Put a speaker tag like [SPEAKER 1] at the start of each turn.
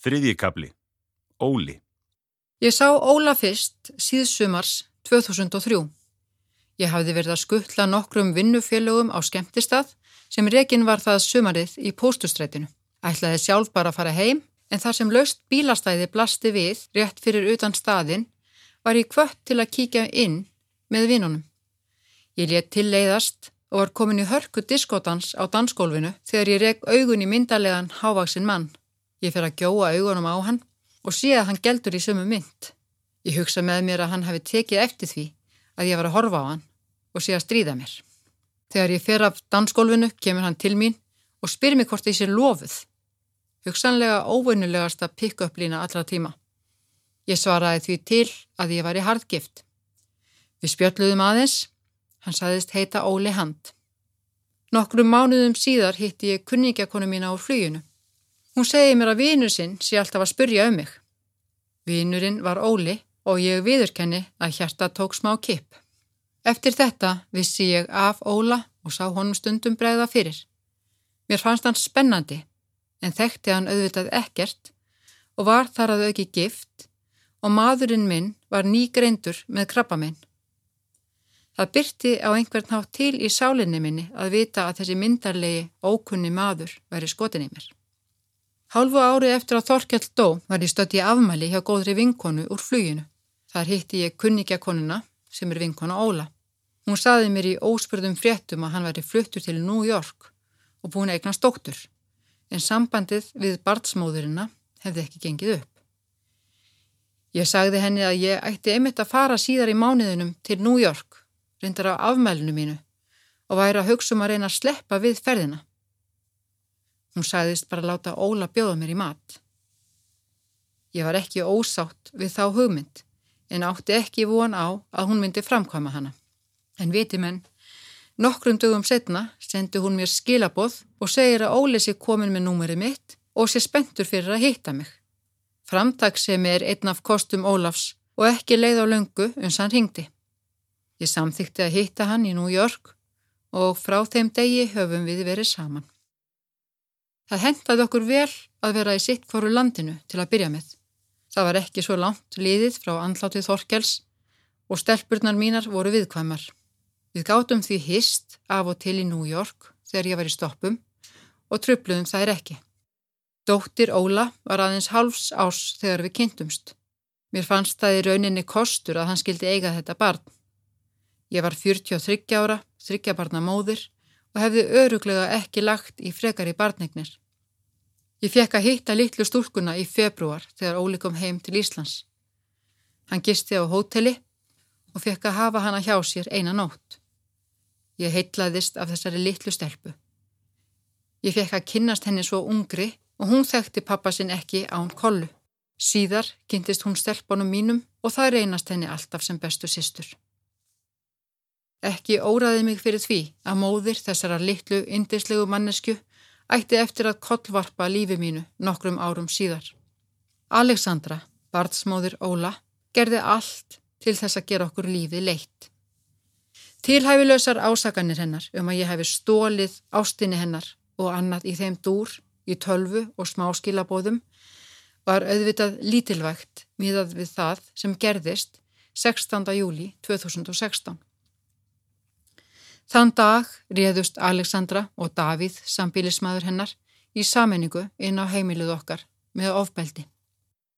[SPEAKER 1] Þriðjikabli. Óli.
[SPEAKER 2] Ég sá Óla fyrst síðsumars 2003. Ég hafði verið að skuttla nokkrum vinnufélögum á skemmtistað sem rekin var það sumarið í póstustrætinu. Ætlaði sjálf bara að fara heim en þar sem löst bílastæði blasti við rétt fyrir utan staðin var ég kvött til að kíkja inn með vinnunum. Ég let til leiðast og var komin í hörku diskotans á dansgólfinu þegar ég reg augun í myndalegan hávaksinn mann. Ég fer að gjóa augunum á hann og sé að hann geldur í sömu mynd. Ég hugsa með mér að hann hefði tekið eftir því að ég var að horfa á hann og sé að stríða mér. Þegar ég fer af dansgólfinu kemur hann til mín og spyr mér hvort ég sé lofuð. Hugsanlega óvönulegasta pick-up lína allra tíma. Ég svaraði því til að ég var í hardgift. Við spjöldluðum aðeins, hann saðist heita Óli Hand. Nokkrum mánuðum síðar hitti ég kunningjakonu mína úr fluginu. Hún segi mér að vinur sinn sé alltaf að spurja um mig. Vinurinn var Óli og ég viðurkenni að hjarta tók smá kipp. Eftir þetta vissi ég af Óla og sá honum stundum bregða fyrir. Mér fannst hann spennandi en þekkti hann auðvitað ekkert og var þar að auki gift og maðurinn minn var nýgreindur með krabba minn. Það byrti á einhvern hátt til í sálinni minni að vita að þessi myndarlegi ókunni maður væri skotin í mér. Hálfu ári eftir að Þorkjall dó var ég stött í afmæli hjá góðri vinkonu úr fluginu. Þar hitti ég kunningjakonuna sem er vinkona Óla. Hún saði mér í óspurðum fréttum að hann væri fluttur til New York og búin eignast doktor, en sambandið við barnsmóðurina hefði ekki gengið upp. Ég sagði henni að ég ætti einmitt að fara síðar í mánuðinum til New York, reyndar á afmælinu mínu, og væri að hugsa um að reyna að sleppa við ferðina. Hún sagðist bara láta Óla bjóða mér í mat. Ég var ekki ósátt við þá hugmynd en átti ekki von á að hún myndi framkvæma hana. En viti menn, nokkrum dögum setna sendi hún mér skilaboð og segir að Óli sé komin með númerið mitt og sé spentur fyrir að hitta mig. Framtagsemi er einn af kostum Ólafs og ekki leið á löngu uns hann ringdi. Ég samþykti að hitta hann í New York og frá þeim degi höfum við verið saman. Það hentaði okkur vel að vera í sitt hvoru landinu til að byrja með. Það var ekki svo langt liðið frá andlátið Þorkels og stelpurnar mínar voru viðkvæmar. Við gátum því hist af og til í New York þegar ég var í stoppum og tröfluðum þær ekki. Dóttir Óla var aðeins halvs ás þegar við kynntumst. Mér fannst það í rauninni kostur að hann skildi eiga þetta barn. Ég var 43 ára, þryggjabarna móðir og hefði öruglega ekki lagt í frekar í barnegnir. Ég fekk að hitta litlu stúlkuna í februar þegar Óli kom heim til Íslands. Hann gisti á hóteli og fekk að hafa hana hjá sér eina nótt. Ég heitlaðist af þessari litlu stelpu. Ég fekk að kynnast henni svo ungri og hún þekkti pappa sinn ekki án kollu. Síðar kynntist hún stelpunum mínum og það reynast henni alltaf sem bestu sýstur. Ekki óraði mig fyrir því að móðir þessara litlu indislegu mannesku ætti eftir að kollvarpa lífi mínu nokkrum árum síðar. Alexandra, barnsmóðir Óla, gerði allt til þess að gera okkur lífið leitt. Tilhæfilösar ásaganir hennar um að ég hefi stólið ástinni hennar og annað í þeim dúr, í tölvu og smáskilabóðum var auðvitað lítilvægt miðað við það sem gerðist 16. júli 2016. Þann dag réðust Alexandra og Davíð, sambílismæður hennar, í sammenningu inn á heimiluð okkar með ofbeldi.